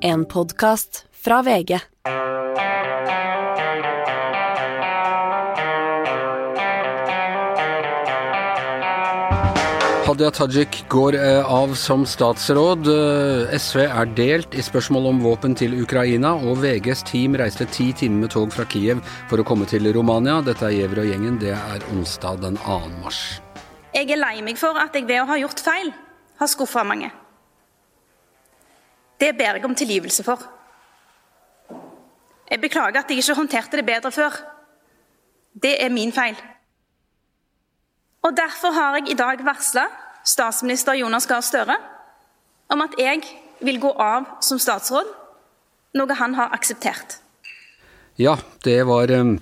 En podkast fra VG. Hadia Tajik går eh, av som statsråd. Eh, SV er delt i spørsmål om våpen til Ukraina, og VGs team reiste ti timer med tog fra Kiev for å komme til Romania. Dette er Gjever og gjengen. Det er onsdag den 2. mars. Jeg er lei meg for at jeg ved å ha gjort feil har skuffa mange. Det ber jeg om tilgivelse for. Jeg beklager at jeg ikke håndterte det bedre før. Det er min feil. Og Derfor har jeg i dag varsla statsminister Jonas Gahr Støre om at jeg vil gå av som statsråd, noe han har akseptert. Ja, det var eh,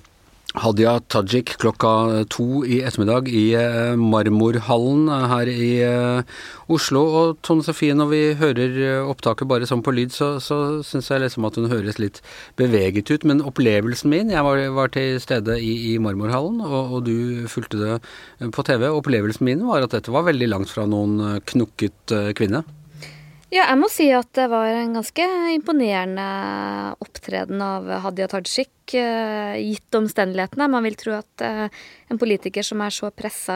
Hadia Tajik klokka to i ettermiddag i eh, Marmorhallen her i eh, Oslo. Og Tone Sofie, når vi hører opptaket bare sånn på lyd, så, så syns jeg liksom at hun høres litt beveget ut. Men opplevelsen min Jeg var, var til stede i, i Marmorhallen, og, og, du fulgte det på TV. Opplevelsen min var at dette var veldig langt fra noen knukket kvinne. Ja, jeg må si at det var en ganske imponerende opptreden av Hadia Tajik, eh, gitt omstendighetene. Man vil tro at eh, en politiker som er så pressa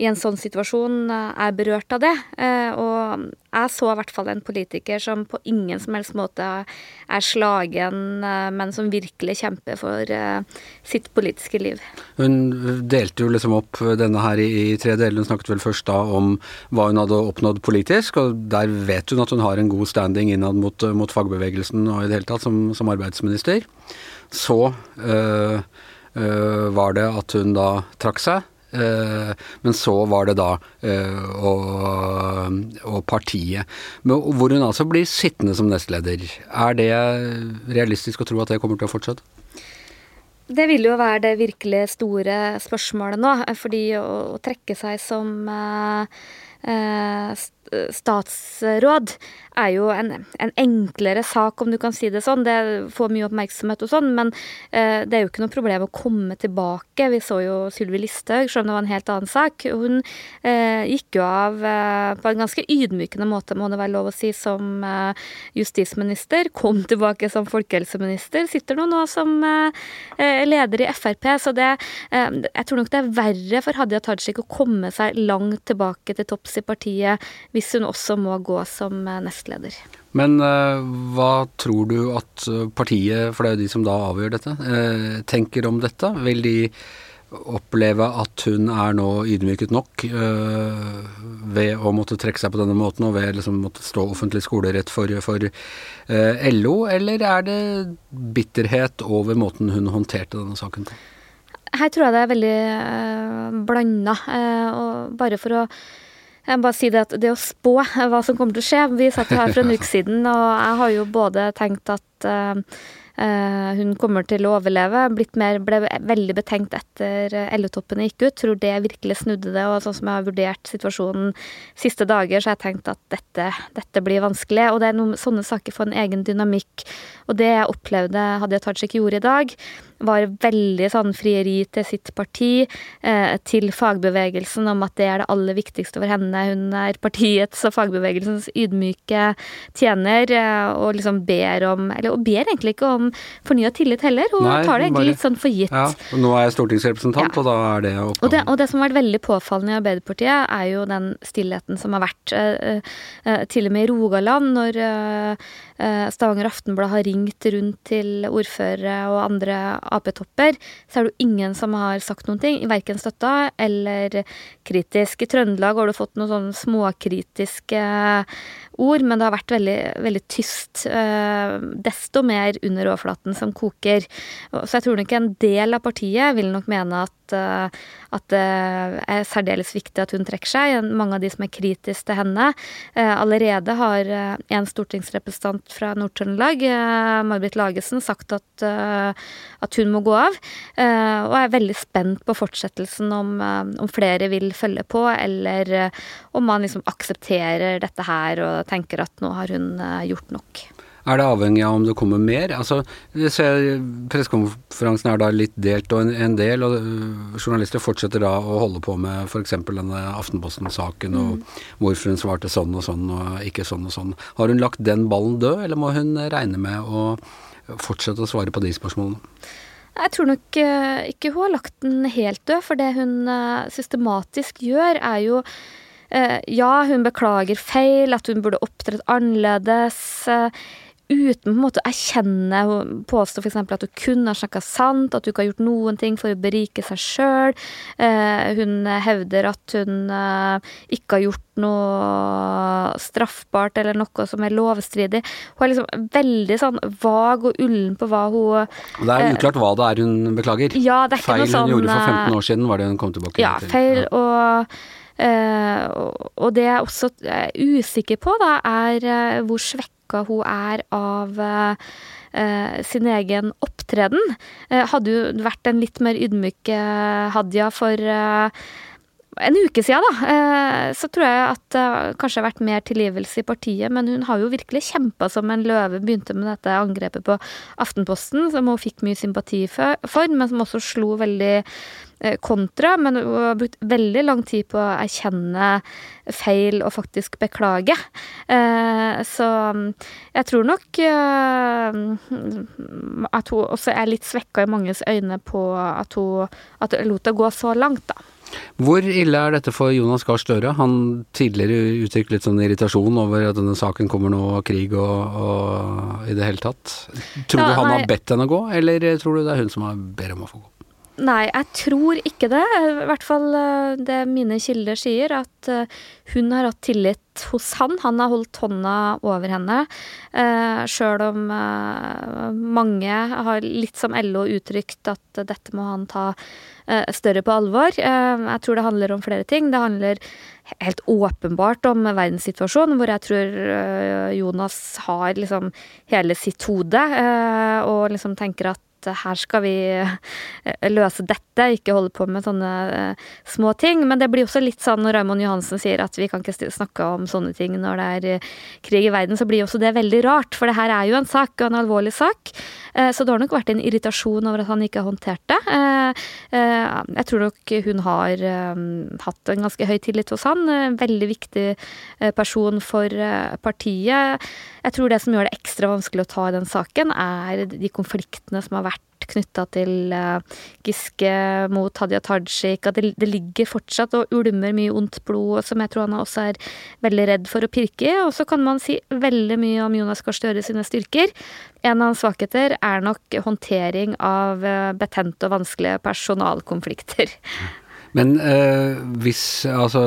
i en sånn situasjon eh, er berørt av det. Eh, og jeg så i hvert fall en politiker som på ingen som helst måte er slagen, eh, men som virkelig kjemper for sitt politiske liv. Hun delte jo liksom opp denne her i, tre deler. Hun snakket vel først da om hva hun hadde oppnådd politisk, og der vet hun at hun har en god standing innad mot, mot fagbevegelsen og i det hele tatt som, som arbeidsminister. Så øh, øh, var det at hun da trakk seg. Eh, men så var det da eh, og, og partiet. Hvor hun altså blir sittende som nestleder. Er det realistisk å tro at det kommer til å fortsette? Det vil jo være det virkelig store spørsmålet nå. Fordi å, trekke seg som statsråd er jo en, en, enklere sak, om du kan si det sånn. Det får mye oppmerksomhet og sånn, men eh, det er jo ikke noe problem å komme tilbake. Vi så jo Sylvi Listhaug, selv om det var en helt annen sak. Hun eh, gikk jo av eh, på en ganske ydmykende måte, må det være lov å si, som eh, justisminister. Kom tilbake som folkehelseminister. Sitter nå nå som eh, eh, leder i Frp. Så det Jeg tror nok det er verre for Hadia Tajik å komme seg langt tilbake til topps i partiet hvis hun også må gå som nestleder. Men uh, hva tror du at partiet, for det er jo de som da avgjør dette, uh, tenker om dette? Vil de oppleve at hun er nå ydmyket nok uh, ved å måtte trekke seg på denne måten, og ved liksom måtte stå offentlig skolerett for, for LO, eller er det bitterhet over måten hun håndterte denne saken på? Her tror jeg det er veldig uh, blanda. og bare for å jeg må bare si det at det å spå hva som kommer til å skje Vi satt her for en uke siden, og jeg har jo både tenkt at uh, hun kommer til å overleve. Blitt mer, ble veldig betenkt etter LO-toppene gikk ut. Tror det virkelig snudde det. Og sånn som jeg har vurdert situasjonen siste dager, så har jeg tenkt at dette, dette blir vanskelig. Og det er noen sånne saker får en egen dynamikk. Og det jeg opplevde Hadia Tajik gjorde i dag, var veldig sånn frieri til sitt parti, eh, til fagbevegelsen om at det er det aller viktigste for henne. Hun er partiets og fagbevegelsens ydmyke tjener, eh, og liksom ber om Eller og ber egentlig ikke om fornya tillit heller. Hun Nei, tar det egentlig litt sånn for gitt. Ja, og Nå er jeg stortingsrepresentant, ja. og da er det oppgaven. Og det, og det som har vært veldig påfallende i Arbeiderpartiet, er jo den stillheten som har vært. Eh, uh, til og med i Rogaland, når uh, Stavanger Aftenblad har ringt rundt til ordførere og andre Ap-topper, så er det jo ingen som har sagt noen ting. Verken støtta eller kritisk. I Trøndelag har du fått noen sånne småkritiske ord, men det har vært veldig, veldig tyst. Desto mer under overflaten som koker. Så jeg tror nok en del av partiet vil nok mene at, eh, at det er særdeles viktig at hun trekker seg. Mange av de som er kritiske til henne. Eh, allerede har eh, en stortingsrepresentant fra Nord-Trøndelag, May-Britt Lagesen, sagt at, at, hun må gå av. Og er veldig spent på fortsettelsen, om, om flere vil følge på, eller om man liksom aksepterer dette her og tenker at nå har hun gjort nok. Er det avhengig av om det kommer mer? Altså, Pressekonferansen er da litt delt, og en, en del og øh, journalister fortsetter da å holde på med f.eks. denne Aftenposten-saken, og mm. hvorfor hun svarte sånn og sånn og ikke sånn og sånn. Har hun lagt den ballen død, eller må hun regne med å fortsette å svare på de spørsmålene? Jeg tror nok øh, ikke hun har lagt den helt død, for det hun øh, systematisk gjør, er jo ja, hun beklager feil, at hun burde opptrådt annerledes uten på en måte å erkjenne Påstå f.eks. at hun kun har snakka sant, at hun ikke har gjort noen ting for å berike seg sjøl. Eh, hun hevder at hun eh, ikke har gjort noe straffbart eller noe som er lovstridig. Hun er liksom veldig sånn vag og ullen på hva hun Og Det er eh, uklart hva det er hun beklager. Ja, det er ikke feil noe sånn, hun gjorde for 15 eh, år siden, var det hun kom tilbake ja, til. Feil, ja, feil og, og det jeg også er usikker på, da, er hvor svekket sjokka hun er av eh, sin egen opptreden. Eh, hadde hun vært en litt mer ydmyk eh, Hadia for en uke siden, da, eh, så tror jeg at det kanskje har vært mer tilgivelse i partiet, men hun har jo virkelig kjempa som en løve. Begynte med dette angrepet på Aftenposten, som hun fikk mye sympati for, men som også slo veldig Eh, kontra, men hun har brukt veldig lang tid på å erkjenne feil og faktisk beklage. Eh, så mm, jeg tror nok at hun også er litt svekka i manges øyne på at hun at lot det gå så langt, da. Hvor ille er dette for Jonas Gahr Støre? Han tidligere uttrykte litt sånn irritasjon over at denne saken kommer nå, krig og, og i det hele tatt. Tror ja, du han nei. har bedt henne gå, eller tror du det er hun som har ber om å få gå? Nei, jeg tror ikke det. I hvert fall eh, det mine kilder sier, at eh, hun har hatt tillit hos han. Han har holdt hånda over henne. Eh, Sjøl om mange har litt som LO uttrykt at dette må han ta større på alvor. Jeg tror det handler om flere ting. Det handler helt åpenbart om verdenssituasjonen, hvor jeg tror Jonas har liksom hele sitt hode og liksom tenker at her skal vi eh, løse dette, ikke holde på med sånne eh, små ting. Men det blir også litt sånn når Raymond Johansen sier at vi kan ikke snakke om sånne ting når det er eh, krig i verden, så blir også det veldig rart. For det her er jo en sak, og en alvorlig sak. Så det har nok vært en irritasjon over at han ikke har håndtert det. Jeg tror nok hun har hatt en ganske høy tillit hos han. En veldig viktig person for partiet. Jeg tror det som gjør det ekstra vanskelig å ta i den saken, er de konfliktene som har vært knytta til uh, Giske mot Hadia Tajik. At det, det, ligger fortsatt og ulmer mye ondt blod, som jeg tror han også er veldig redd for å pirke i. Og så kan man si veldig mye om Jonas Gahr Støre sine styrker. En av hans svakheter er nok håndtering av uh, betente og vanskelige personalkonflikter. Men uh, hvis Altså,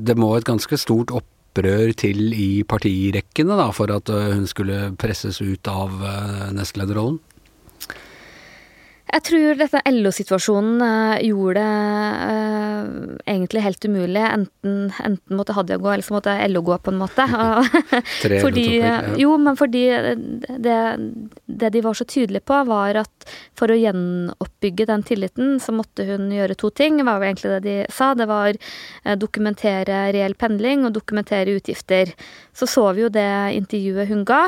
det må et ganske stort opprør til i partirekkene da, for at hun skulle presses ut av nestlederrollen? Jeg tror dette LO-situasjonen uh, gjorde det uh, egentlig helt umulig. Enten, enten, måtte Hadia gå, eller så måtte LO gå, på en måte. fordi, ja. Jo, men fordi det, det, de var så tydelige på, var at for å gjenoppbygge den tilliten, så måtte hun gjøre to ting. Det var jo egentlig det de sa. Det var dokumentere reell pendling og dokumentere utgifter. Så så vi jo det intervjuet hun ga.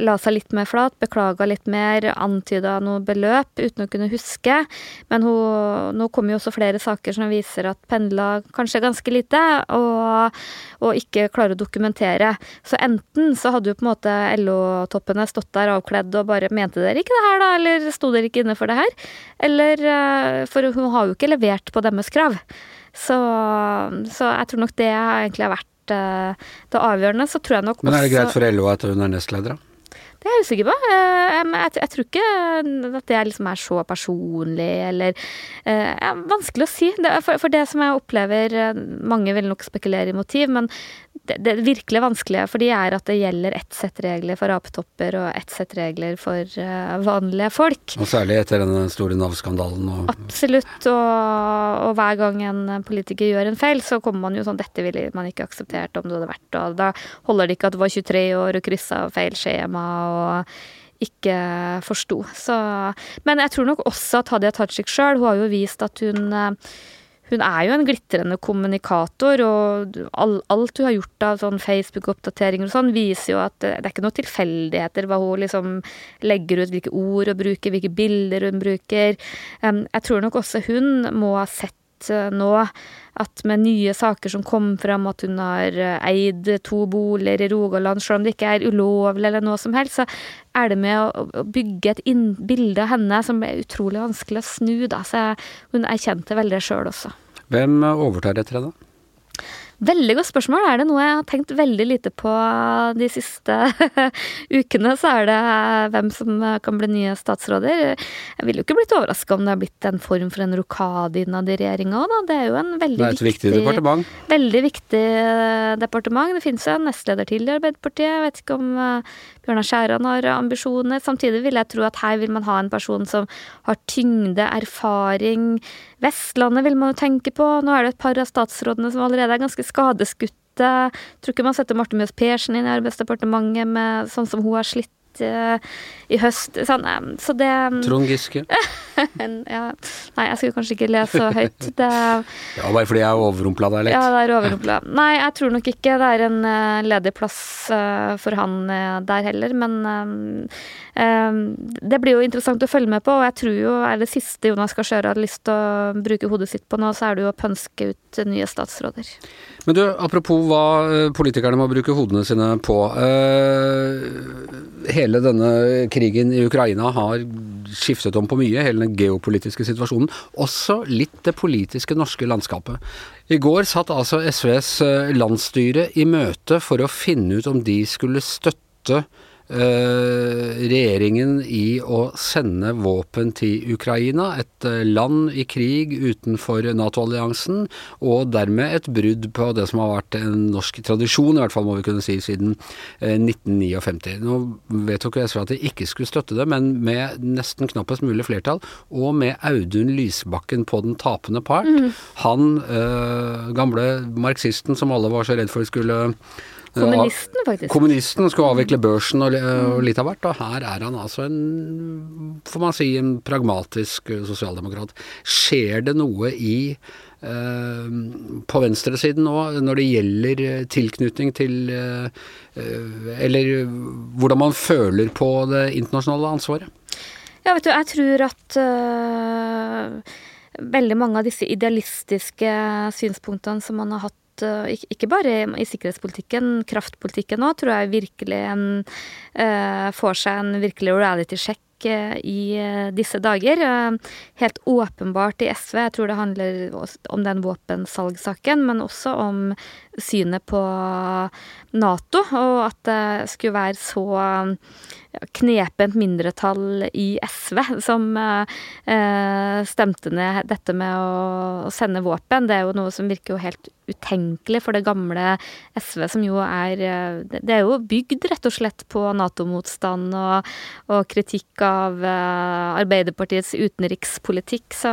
la seg litt mer flat, beklaga litt mer, antyda noe beløp uten å kunne huske. Men hun, nå kommer jo også flere saker som viser at pendla kanskje ganske lite, og, og, ikke klarer å dokumentere. Så enten så hadde jo på en måte LO-toppene stått der avkledd og bare mente dere ikke det her, da, eller sto dere ikke inne for det her? Eller eh, For hun har jo ikke levert på deres krav. Så, så jeg tror nok det egentlig har vært eh, det avgjørende. Så tror jeg nok også Men er det greit for LO at hun er nestleder, da? Det er jeg usikker på. Eh, jeg, tror ikke at det liksom er så personlig, eller eh, Vanskelig å si. For, det som jeg opplever eh, Mange vil nok spekulere i motiv, men det, det virkelig vanskelige for de er at det gjelder ett sett regler for apetopper og ett sett regler for uh, vanlige folk. Og særlig etter den store Nav-skandalen. Absolutt. Og, og, hver gang en politiker gjør en feil, så kommer man jo sånn Dette ville man ikke akseptert om det hadde vært Og da holder det ikke at du var 23 år og kryssa feil skjema og ikke forsto. Men jeg tror nok også at Hadia Tajik sjøl, hun har jo vist at hun uh, hun er jo en glitrende kommunikator, og alt hun har gjort av sånn Facebook-oppdateringer og sånn, viser jo at det er ikke noen tilfeldigheter hva hun liksom legger ut, hvilke ord hun bruker, hvilke bilder hun bruker. Jeg tror nok også hun må ha sett Eh, nå at med nye saker som kom fram, at hun har eh, eid to boliger i Rogaland, selv om det ikke er ulovlig eller noe som helst, så er det med å, bygge et bilde av henne som er utrolig vanskelig å snu, da. Så hun erkjente vel det sjøl også. Hvem overtar etter henne? Veldig godt spørsmål. Er det noe jeg har tenkt veldig lite på de siste ukene, så er det hvem som kan bli nye statsråder. Jeg ville jo ikke blitt overraska om det har blitt en form for en rokade innad i regjeringa òg, da. Det er jo en veldig Det er et viktig, viktig departement. Veldig viktig eh, departement. Det finnes jo en nestleder til i Arbeiderpartiet. Jeg vet ikke om eh, Bjørnar Skjæran har ambisjoner. Samtidig vil jeg tro at her vil man ha en person som har tyngde, erfaring. Vestlandet vil man jo tenke på. Nå er det et par av statsrådene som allerede er ganske skadeskutte. Tror ikke man setter Marte Mjøs Persen inn i Arbeidsdepartementet med sånn som hun har slitt uh, i høst. Sånn, um, så det Trond Giske? ja, nei, jeg skulle kanskje ikke lese så høyt. Det, ja, bare fordi jeg er overrumpla deg litt? Ja, det er overrumpla. Nei, jeg tror nok ikke det er en uh, ledig plass uh, for han der heller, men um, det blir jo interessant å følge med på, og jeg tror jo er det siste Jonas Gahr Støre hadde lyst til å bruke hodet sitt på nå, så er det jo å pønske ut nye statsråder. Men du, apropos hva politikerne må bruke hodene sine på. hele denne krigen i Ukraina har skiftet om på mye, hele den geopolitiske situasjonen. Også litt det politiske norske landskapet. I går satt altså SVs eh, landsstyre i møte for å finne ut om de skulle støtte regjeringen i å sende våpen til Ukraina, et eh, land i krig utenfor Nato-alliansen, og dermed et brudd på det som har vært en norsk tradisjon, i hvert fall må vi kunne si, siden 1959. Eh, Nå vedtok SV at de ikke skulle støtte det, men med nesten knappest mulig flertall, og med Audun Lysbakken på den tapende part. Mm. Han, gamle marxisten som alle var så redd for skulle Kommunisten, faktisk. Kommunisten skulle avvikle børsen og, litt av hvert, og her er han altså en, får man si, en pragmatisk sosialdemokrat. Skjer det noe i eh, på venstresiden nå når det gjelder eh, tilknytning til eh, Eller hvordan man føler på det internasjonale ansvaret? Ja, vet du, jeg tror at uh, veldig mange av disse idealistiske synspunktene som man har hatt Eh, ikke bare i sikkerhetspolitikken, kraftpolitikken òg, tror jeg virkelig en, uh, får seg en virkelig reality-sjekk uh, i disse dager. helt åpenbart i SV, jeg tror det handler om den våpensalgssaken, men også om synet på Nato, og at det skulle være så knepent mindretall i SV som eh, stemte ned dette med å, sende våpen. Det er jo noe som virker jo helt utenkelig for det gamle SV, som jo er eh, Det er jo bygd rett og slett på Nato-motstand og, og, kritikk av uh, Arbeiderpartiets utenrikspolitikk, så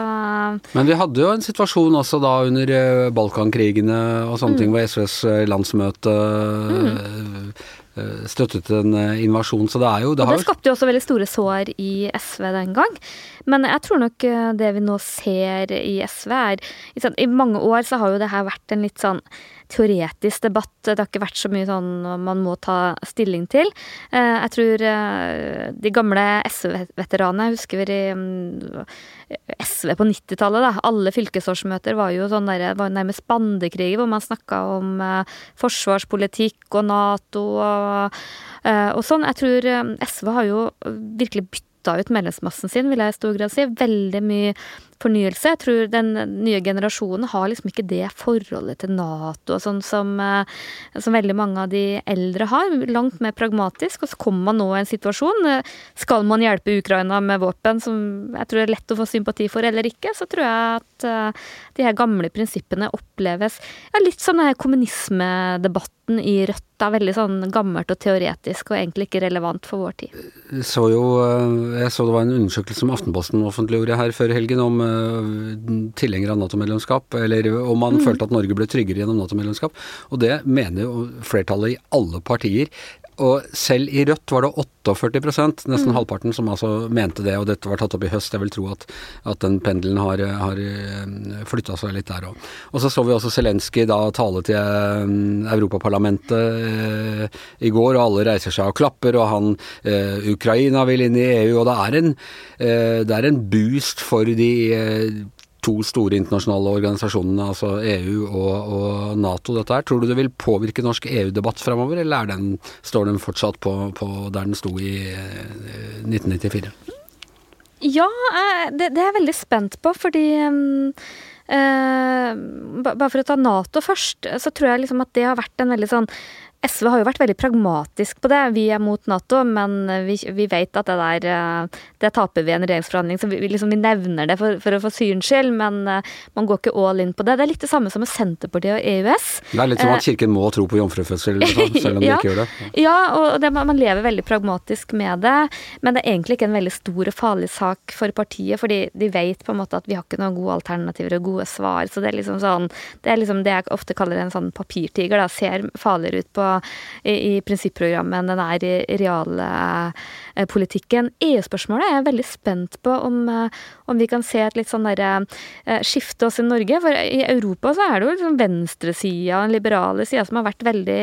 Men vi hadde jo en situasjon også da under Balkankrigene og sånne mm. ting, hvor SVs landsmøte mm Eh, støttet en eh, invasjon. Så det er jo Det, og det skapte jo også veldig store sår i SV den gang. Men jeg tror nok eh, det vi nå ser i SV er I mange år så har jo det her vært en litt sånn teoretisk debatt. Det har ikke vært så mye sånn man må ta stilling til. Eh, jeg tror eh, de gamle SV-veteranene husker vi mm, SV på 90-tallet, da. Alle fylkesårsmøter var jo sånn der, var nærmest bandekrig, hvor man snakka om eh, forsvarspolitikk og Nato og, og sånn. Jeg tror SV har jo virkelig bytta ut medlemsmassen sin, vil jeg i stor grad si. Veldig mye fornyelse. Jeg tror den nye generasjonen har liksom ikke det forholdet til Nato og sånn som, eh, som, veldig mange av de eldre har. Langt mer pragmatisk. Og så kommer man nå i en situasjon. Eh, skal man hjelpe Ukraina med våpen, som jeg tror er lett å få sympati for eller ikke, så tror jeg at uh, de her gamle prinsippene oppleves ja, litt som den her kommunismedebatten i Rødt. Da, veldig sånn gammelt og teoretisk og egentlig ikke relevant for vår tid. Så jo, jeg så det var en undersøkelse som Aftenposten offentliggjorde her før helgen om tilhenger av Nato-medlemskap, eller om man mm. følte at Norge ble tryggere gjennom Nato-medlemskap. Og det mener jo flertallet i alle partier. Og selv i Rødt var det 48 nesten Mm. halvparten, som altså mente det, og dette var tatt opp i høst. Jeg vil tro at, at den pendelen har, har flytta seg litt der òg. Og så så vi også Zelenskyj da tale til eh, Europaparlamentet eh, i går, og alle reiser seg og klapper, og han eh, Ukraina vil inn i EU, og det er en, eh, det er en boost for de eh, to store internasjonale organisasjonene, altså EU og, og Nato, dette her. Tror du det vil påvirke norsk EU-debatt framover, eller er den, står den fortsatt på, på der den sto i eh, 1994? Ja, eh, det, det er jeg veldig spent på, fordi um, eh, Bare for å ta Nato først, så tror jeg liksom at det har vært en veldig sånn SV har jo vært veldig pragmatisk på det. Vi er mot Nato, men vi, vi vet at det der eh, Det taper vi i en regjeringsforhandling, så vi, liksom, vi nevner det for, for å få syns skyld, men eh, man går ikke all in på det. Det er litt det samme som med Senterpartiet og EØS. Det er litt som at Kirken må tro på jomfrufødsel, selv om de Ja. ikke gjør det. Ja, og det, man lever veldig pragmatisk med det, men det er egentlig ikke en veldig stor og farlig sak for partiet, fordi de vet på en måte at vi har ikke noen gode alternativer og gode svar. Så det er liksom sånn Det er liksom det jeg ofte kaller en sånn papirtiger, da. Ser farligere ut på, i, i prinsipprogrammet enn den er i realpolitikken. EU-spørsmålet er jeg veldig spent på om, eh, om vi kan se et litt sånn derre eh, skifte også i Norge. For i Europa så er det jo liksom venstresida den liberale sida som har vært veldig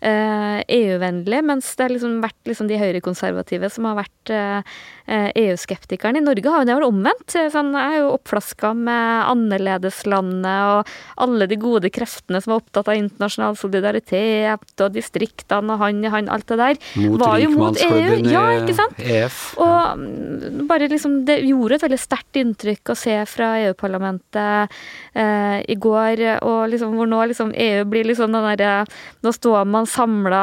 eh, EU-vennlig, mens det har liksom vært liksom de høyrekonservative som har vært eh, eh, EU-skeptikerne. I Norge har jo det vært omvendt. Sånn, jeg er jo oppflaska med annerledeslandet og alle de gode kreftene som var opptatt av internasjonal solidaritet og distriktene og han i han, alt det der. Mot var jo mot EU. Ja, ikke sant? EF. Og mm, bare liksom Det gjorde et veldig sterkt inntrykk å se fra EU-parlamentet eh, i går, og liksom hvor nå liksom EU blir liksom den derre Nå står man samla,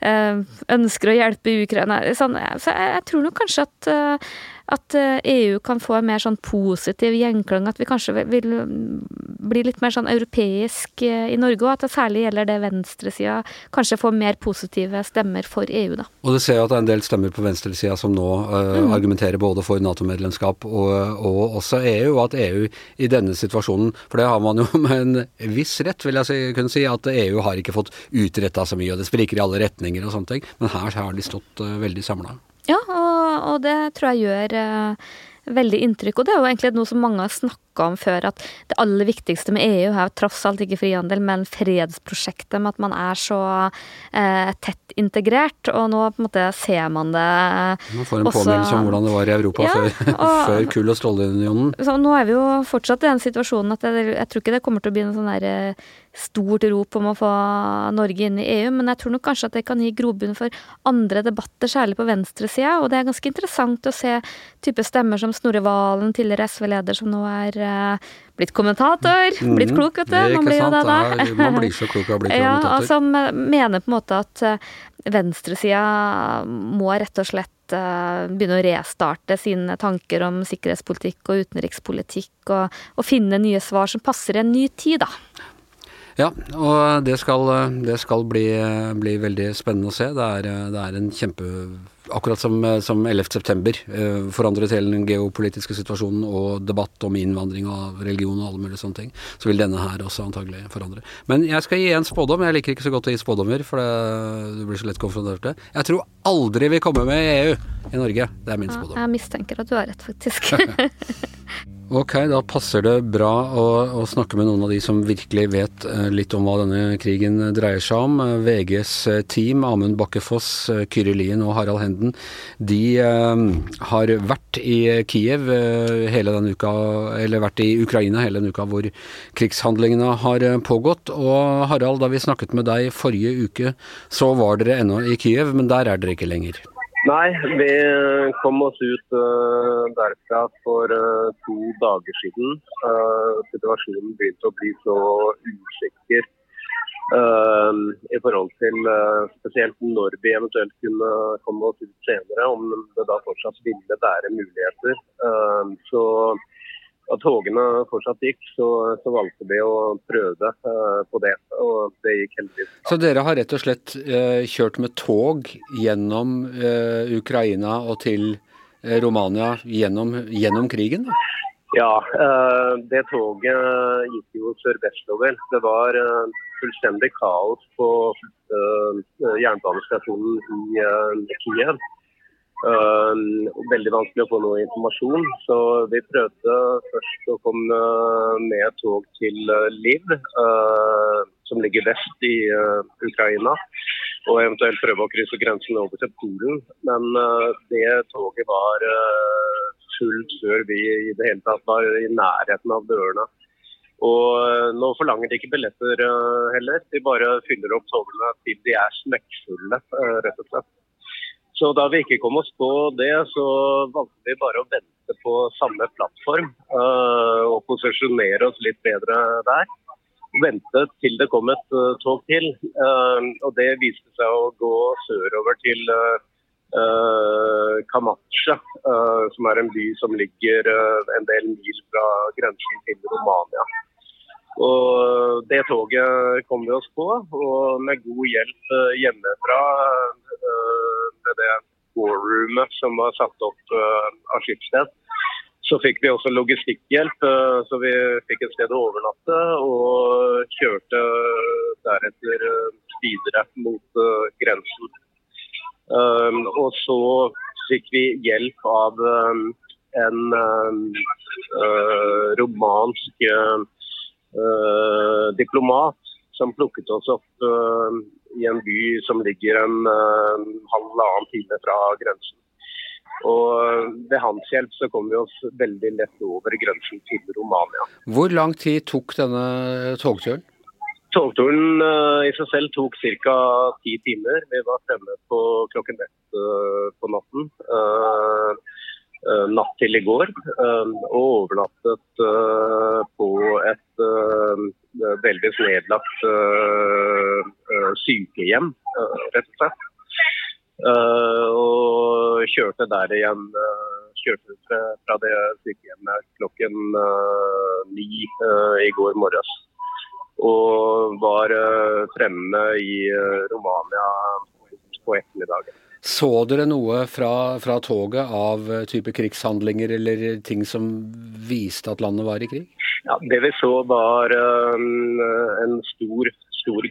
eh, ønsker å hjelpe Ukraina sånn, Så jeg, jeg tror nok kanskje at eh, at eh, EU kan få en mer sånn positiv gjenklang, at vi kanskje vil- bli litt mer sånn europeisk eh, i Norge, og at det særlig gjelder det venstresida kanskje får mer positive stemmer for EU, da. Og du ser jo at det er en del stemmer på venstresida som nå uh, Mm. argumenterer både for Nato-medlemskap og, og også EU, og at EU i denne situasjonen For det har man jo med en viss rett, vil jeg si, kunne si, at EU har ikke fått utretta så mye, og det spriker i alle retninger og sånne ting, men her har de stått uh, veldig samla. Ja, og, og det tror jeg gjør eh, veldig inntrykk. Og det er jo egentlig noe som mange har snakka om før, at det aller viktigste med EU er tross alt ikke frihandel, men fredsprosjektet med at man er så eh, tett integrert. Og nå på en måte ser man det også Man får en også- påminnelse om hvordan det var i Europa Ja, før, og- før kull- og stålunionen. Nå er vi jo fortsatt i den situasjonen at jeg, jeg tror ikke det kommer til å bli en sånn der eh, stort rop om å få Norge inn i EU, men jeg tror nok kanskje at det kan gi grobunn for andre debatter, særlig på venstresida. Og det er ganske interessant å se type stemmer som Snorre Valen, tidligere SV-leder, som nå er eh, blitt kommentator. Blitt Mhm. klok, vet du. Man blir jo det da. man blir så klok av å bli kommentator. som eh, mener på en måte at eh, venstresida må rett og slett eh, begynne å restarte sine tanker om sikkerhetspolitikk og utenrikspolitikk, og, og finne nye svar som passer i en ny tid, da. Ja, og det skal, det skal bli, bli veldig spennende å se. Det er, det er en kjempe Akkurat som, som 11. september eh, forandret hele den geopolitiske situasjonen og debatt om innvandring og religion og alle mulige sånne ting, så vil denne her også antagelig forandre. Men jeg skal gi en spådom. Jeg liker ikke så godt å gi spådommer, for det, du blir så lett konfrontert med det. Jeg tror aldri vi kommer med i EU i Norge. Det er min Ja, spådom. jeg mistenker at du har rett, faktisk. Ok, da passer det bra å, å snakke med noen av de som virkelig vet eh, litt om hva denne krigen dreier seg om. Eh, VGs eh, team, Amund Bakkefoss, Kyrre Lien og Harald Henden, de eh, har vært i Kiev hele denne uka, eller vært i Ukraina hele denne uka hvor krigshandlingene har pågått. Og Harald, da vi snakket med deg forrige uke, så var dere ennå i Kiev, men der er dere ikke lenger. Nei, vi kom oss ut uh, derfra for uh, to dager siden. Uh, situasjonen begynte å bli så usikker i forhold til spesielt når vi eventuelt kunne komme oss ut senere, om det da fortsatt ville være muligheter. så da togene fortsatt gikk, så, så valgte vi å prøve på det. Og det gikk heldigvis Så dere har rett og slett eh, kjørt med tog gjennom eh, Ukraina og til eh, Romania gjennom, gjennom krigen? Da? Ja, eh, det toget gikk jo sørvestover. Det var eh, fullstendig kaos på jernbanestasjonen i Kiev. Uh, veldig vanskelig å få noe informasjon, så vi prøvde først å komme med tog til uh, Liv, uh, som ligger vest i Ukraina. Og eventuelt prøve å krysse grensen over til Polen. Men det toget var fullt før vi i det hele tatt var i nærheten av dørene. Og nå forlanger de ikke billetter heller, de bare fyller opp togene til de er smekkfulle, rett og slett. Så da vi ikke kom oss på det, så valgte vi bare å vente på samme plattform uh, og posisjonere oss litt bedre der. Vente til det kom et uh, tog til. Uh, og det viste seg å gå sørover til Kamatsja, som er en by som ligger en del mil fra grensen til Romania. Og Det toget kom vi oss på, og med god hjelp hjemmefra det warroomet som var satt opp uh, av Skipsted. Så fikk vi også logistikkhjelp, uh, så vi fikk et sted å overnatte. Og kjørte deretter uh, videre mot grensen. og så fikk vi hjelp av en romansk diplomat som plukket oss opp i en by som ligger en uh, halvannen time fra grensen. Og Ved hans hjelp så kom vi oss veldig lett over grensen til Romania. Hvor lang tid tok denne togturen? Togturen uh, i seg selv tok ca. ti timer. Vi var fremme på klokken ett uh, på natten. Natt til i går. Og overnattet på et delvis nedlagt sykehjem, rett og slett. Og kjørte der igjen kjørte fra, fra det sykehjemmet klokken ni i går morges. Og var fremme i Romania på ettermiddagen. Så dere noe fra, fra, toget av type krigshandlinger eller ting som viste at landet var i krig? Ja, Det vi så var stor,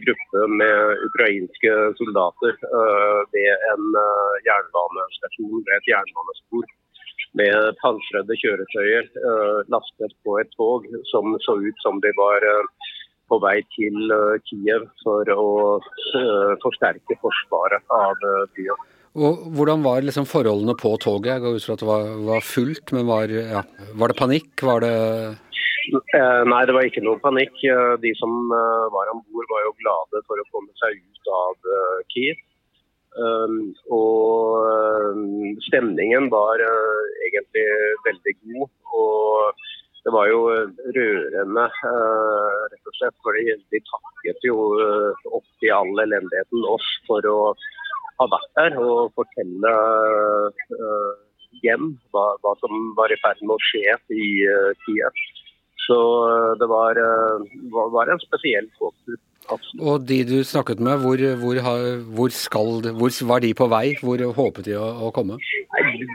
gruppe med ukrainske soldater uh, ved en uh, jernbanestasjon ved et jernbanespor. Med pansrede kjøretøyer uh, lastet på et tog som så ut som de var på vei til Kiev for å forsterke forsvaret av byen. Og Hvordan var liksom forholdene på toget? Jeg går ut fra at det var, var fullt, men var, ja, var, det panikk? Var det eh, Nei, det var ikke noe panikk. Eh, de som eh, var om bord var jo glade for å komme seg ut av Kiev. Um, og stemningen var egentlig veldig god. Og det var jo rørende, rett og slett. For de takket jo opp i all elendigheten oss for å har vært der og fortelle uh, hjem hva, hva, som var i ferd med å skje i Kiev. Så uh, det var, var, en spesiell togtur. Og de du snakket med, hvor, hvor, hvor, skal, hvor, var de på vei? Hvor håpet de å, å komme?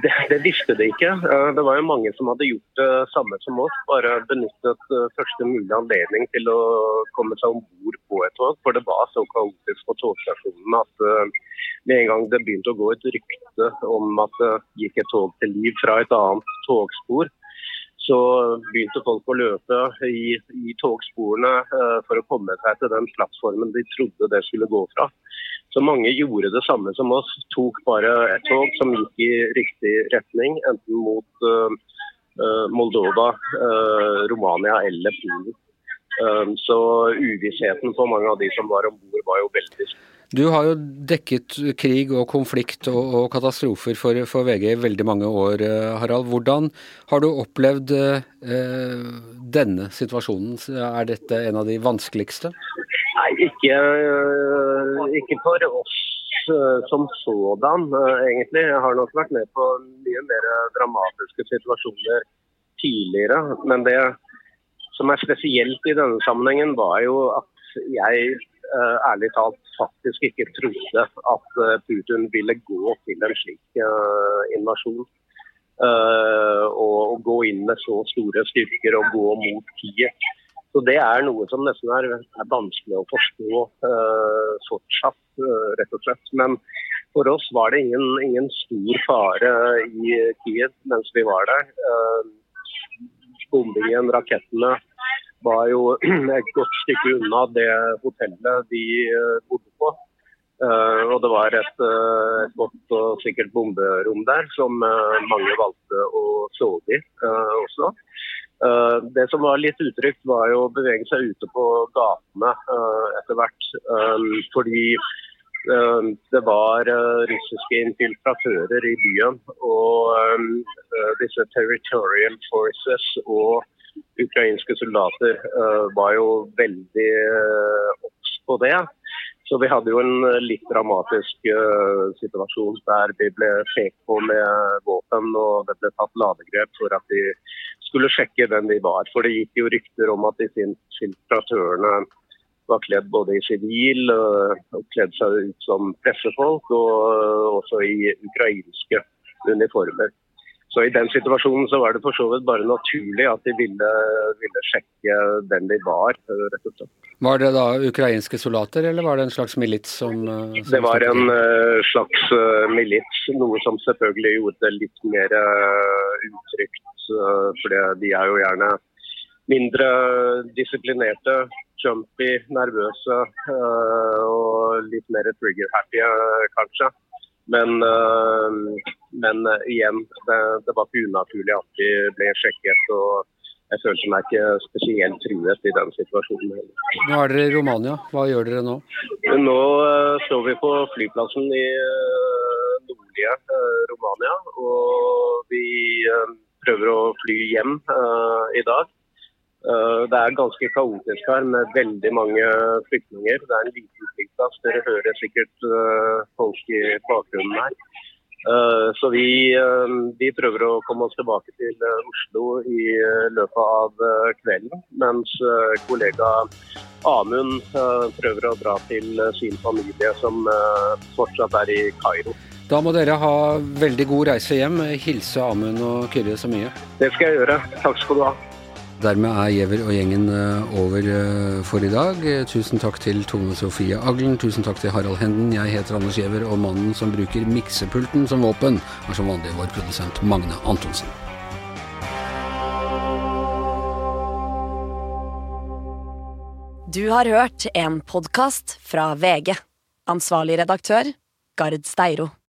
Det, det, visste de ikke. Det var jo mange som hadde gjort det samme som oss. Bare benyttet første mulige anledning til å komme seg om bord på et tog. For det var så kaotisk på togstasjonen at med en gang det begynte å gå et rykte om at det gikk et tog til liv fra et annet togspor, så begynte folk å løpe i, i togsporene uh, for å komme seg til den plattformen de trodde det skulle gå fra. Så mange gjorde det samme som oss, tok bare et tog som gikk i riktig retning, enten mot uh, uh, Moldova, Romania eller Polen. Så uvissheten for mange av de som var om bord, var jo veldig stor. Du har jo dekket krig og konflikt og, og katastrofer for, for, VG i veldig mange år, eh, Harald. Hvordan har du opplevd eh, denne situasjonen? Er dette en av de vanskeligste? Nei, ikke, eh, ikke for oss eh, som sådan, egentlig. Jeg har nok vært med på mye mer dramatiske situasjoner tidligere. Men det som er spesielt i denne sammenhengen, var jo at jeg ærlig talt faktisk ikke trodde at eh, Putin ville gå til en slik eh, invasjon. Og gå inn med så store styrker og gå mot Kiev. Så Det er noe som nesten er, er vanskelig å forstå uh, fortsatt, uh, rett og slett. Men for oss var det ingen, ingen stor fare i Kiev mens vi var der. Uh, bombingen, rakettene, var jo et godt stykke unna det hotellet de bodde på. Uh, og det var et, uh, et, godt og sikkert bomberom der som mange valgte å sove i også. det som var litt utrygt, var jo å bevege seg ute på gatene etter hvert. fordi det var russiske infiltratører i byen. Og disse territorial forces og ukrainske soldater var jo veldig obs på det. Så vi hadde jo en eh, litt dramatisk uh, situasjon der vi ble pekt på med våpen og det ble tatt ladegrep for at de skulle sjekke hvem vi var. For det gikk jo rykter om at disse infiltratørene var kledd både i sivil uh, og kledd seg ut som pressefolk, og uh, også i ukrainske uniformer. Så I den situasjonen så var det for så vidt bare naturlig at de ville, ville sjekke den de var. rett og slett. Var det da ukrainske soldater, eller var det en slags milits som, eh, som Det var en uh, slags uh, milits, noe som selvfølgelig gjorde det litt mer uh, utrygt. for de er jo gjerne mindre disiplinerte, jumpy, nervøse og litt mer trigger-happy, kanskje. Men men uh, igjen, det, det, var ikke unaturlig at vi ble sjekket. og Jeg følte meg ikke spesielt truet i den situasjonen. Nå er dere i Romania. Hva gjør dere nå? Nå uh, står vi på flyplassen i nordlige Romania. Og vi prøver å fly hjem i dag. Det er ganske kaotisk her med veldig mange flyktninger. Det er en liten flyplass. Dere hører sikkert folk i bakgrunnen her. Eh, så vi, eh, vi, prøver å komme oss tilbake til eh, Oslo i løpet av kvelden. Mens kollega Amund prøver å dra til sin familie, som fortsatt er i Kairo. Da må dere ha veldig god reise hjem. Hilse Amund og Kyrre så mye. Det skal jeg gjøre. Takk skal du ha. Dermed er Giæver og gjengen eh, over eh, for i dag. Tusen takk til Tone Sofie Aglen. Tusen takk til Harald Henden. Jeg heter Anders Giæver, og mannen som bruker miksepulten som våpen, er som vanlig vår produsent Magne Antonsen. Du har hørt en podkast fra VG. Ansvarlig redaktør, Gard Steiro.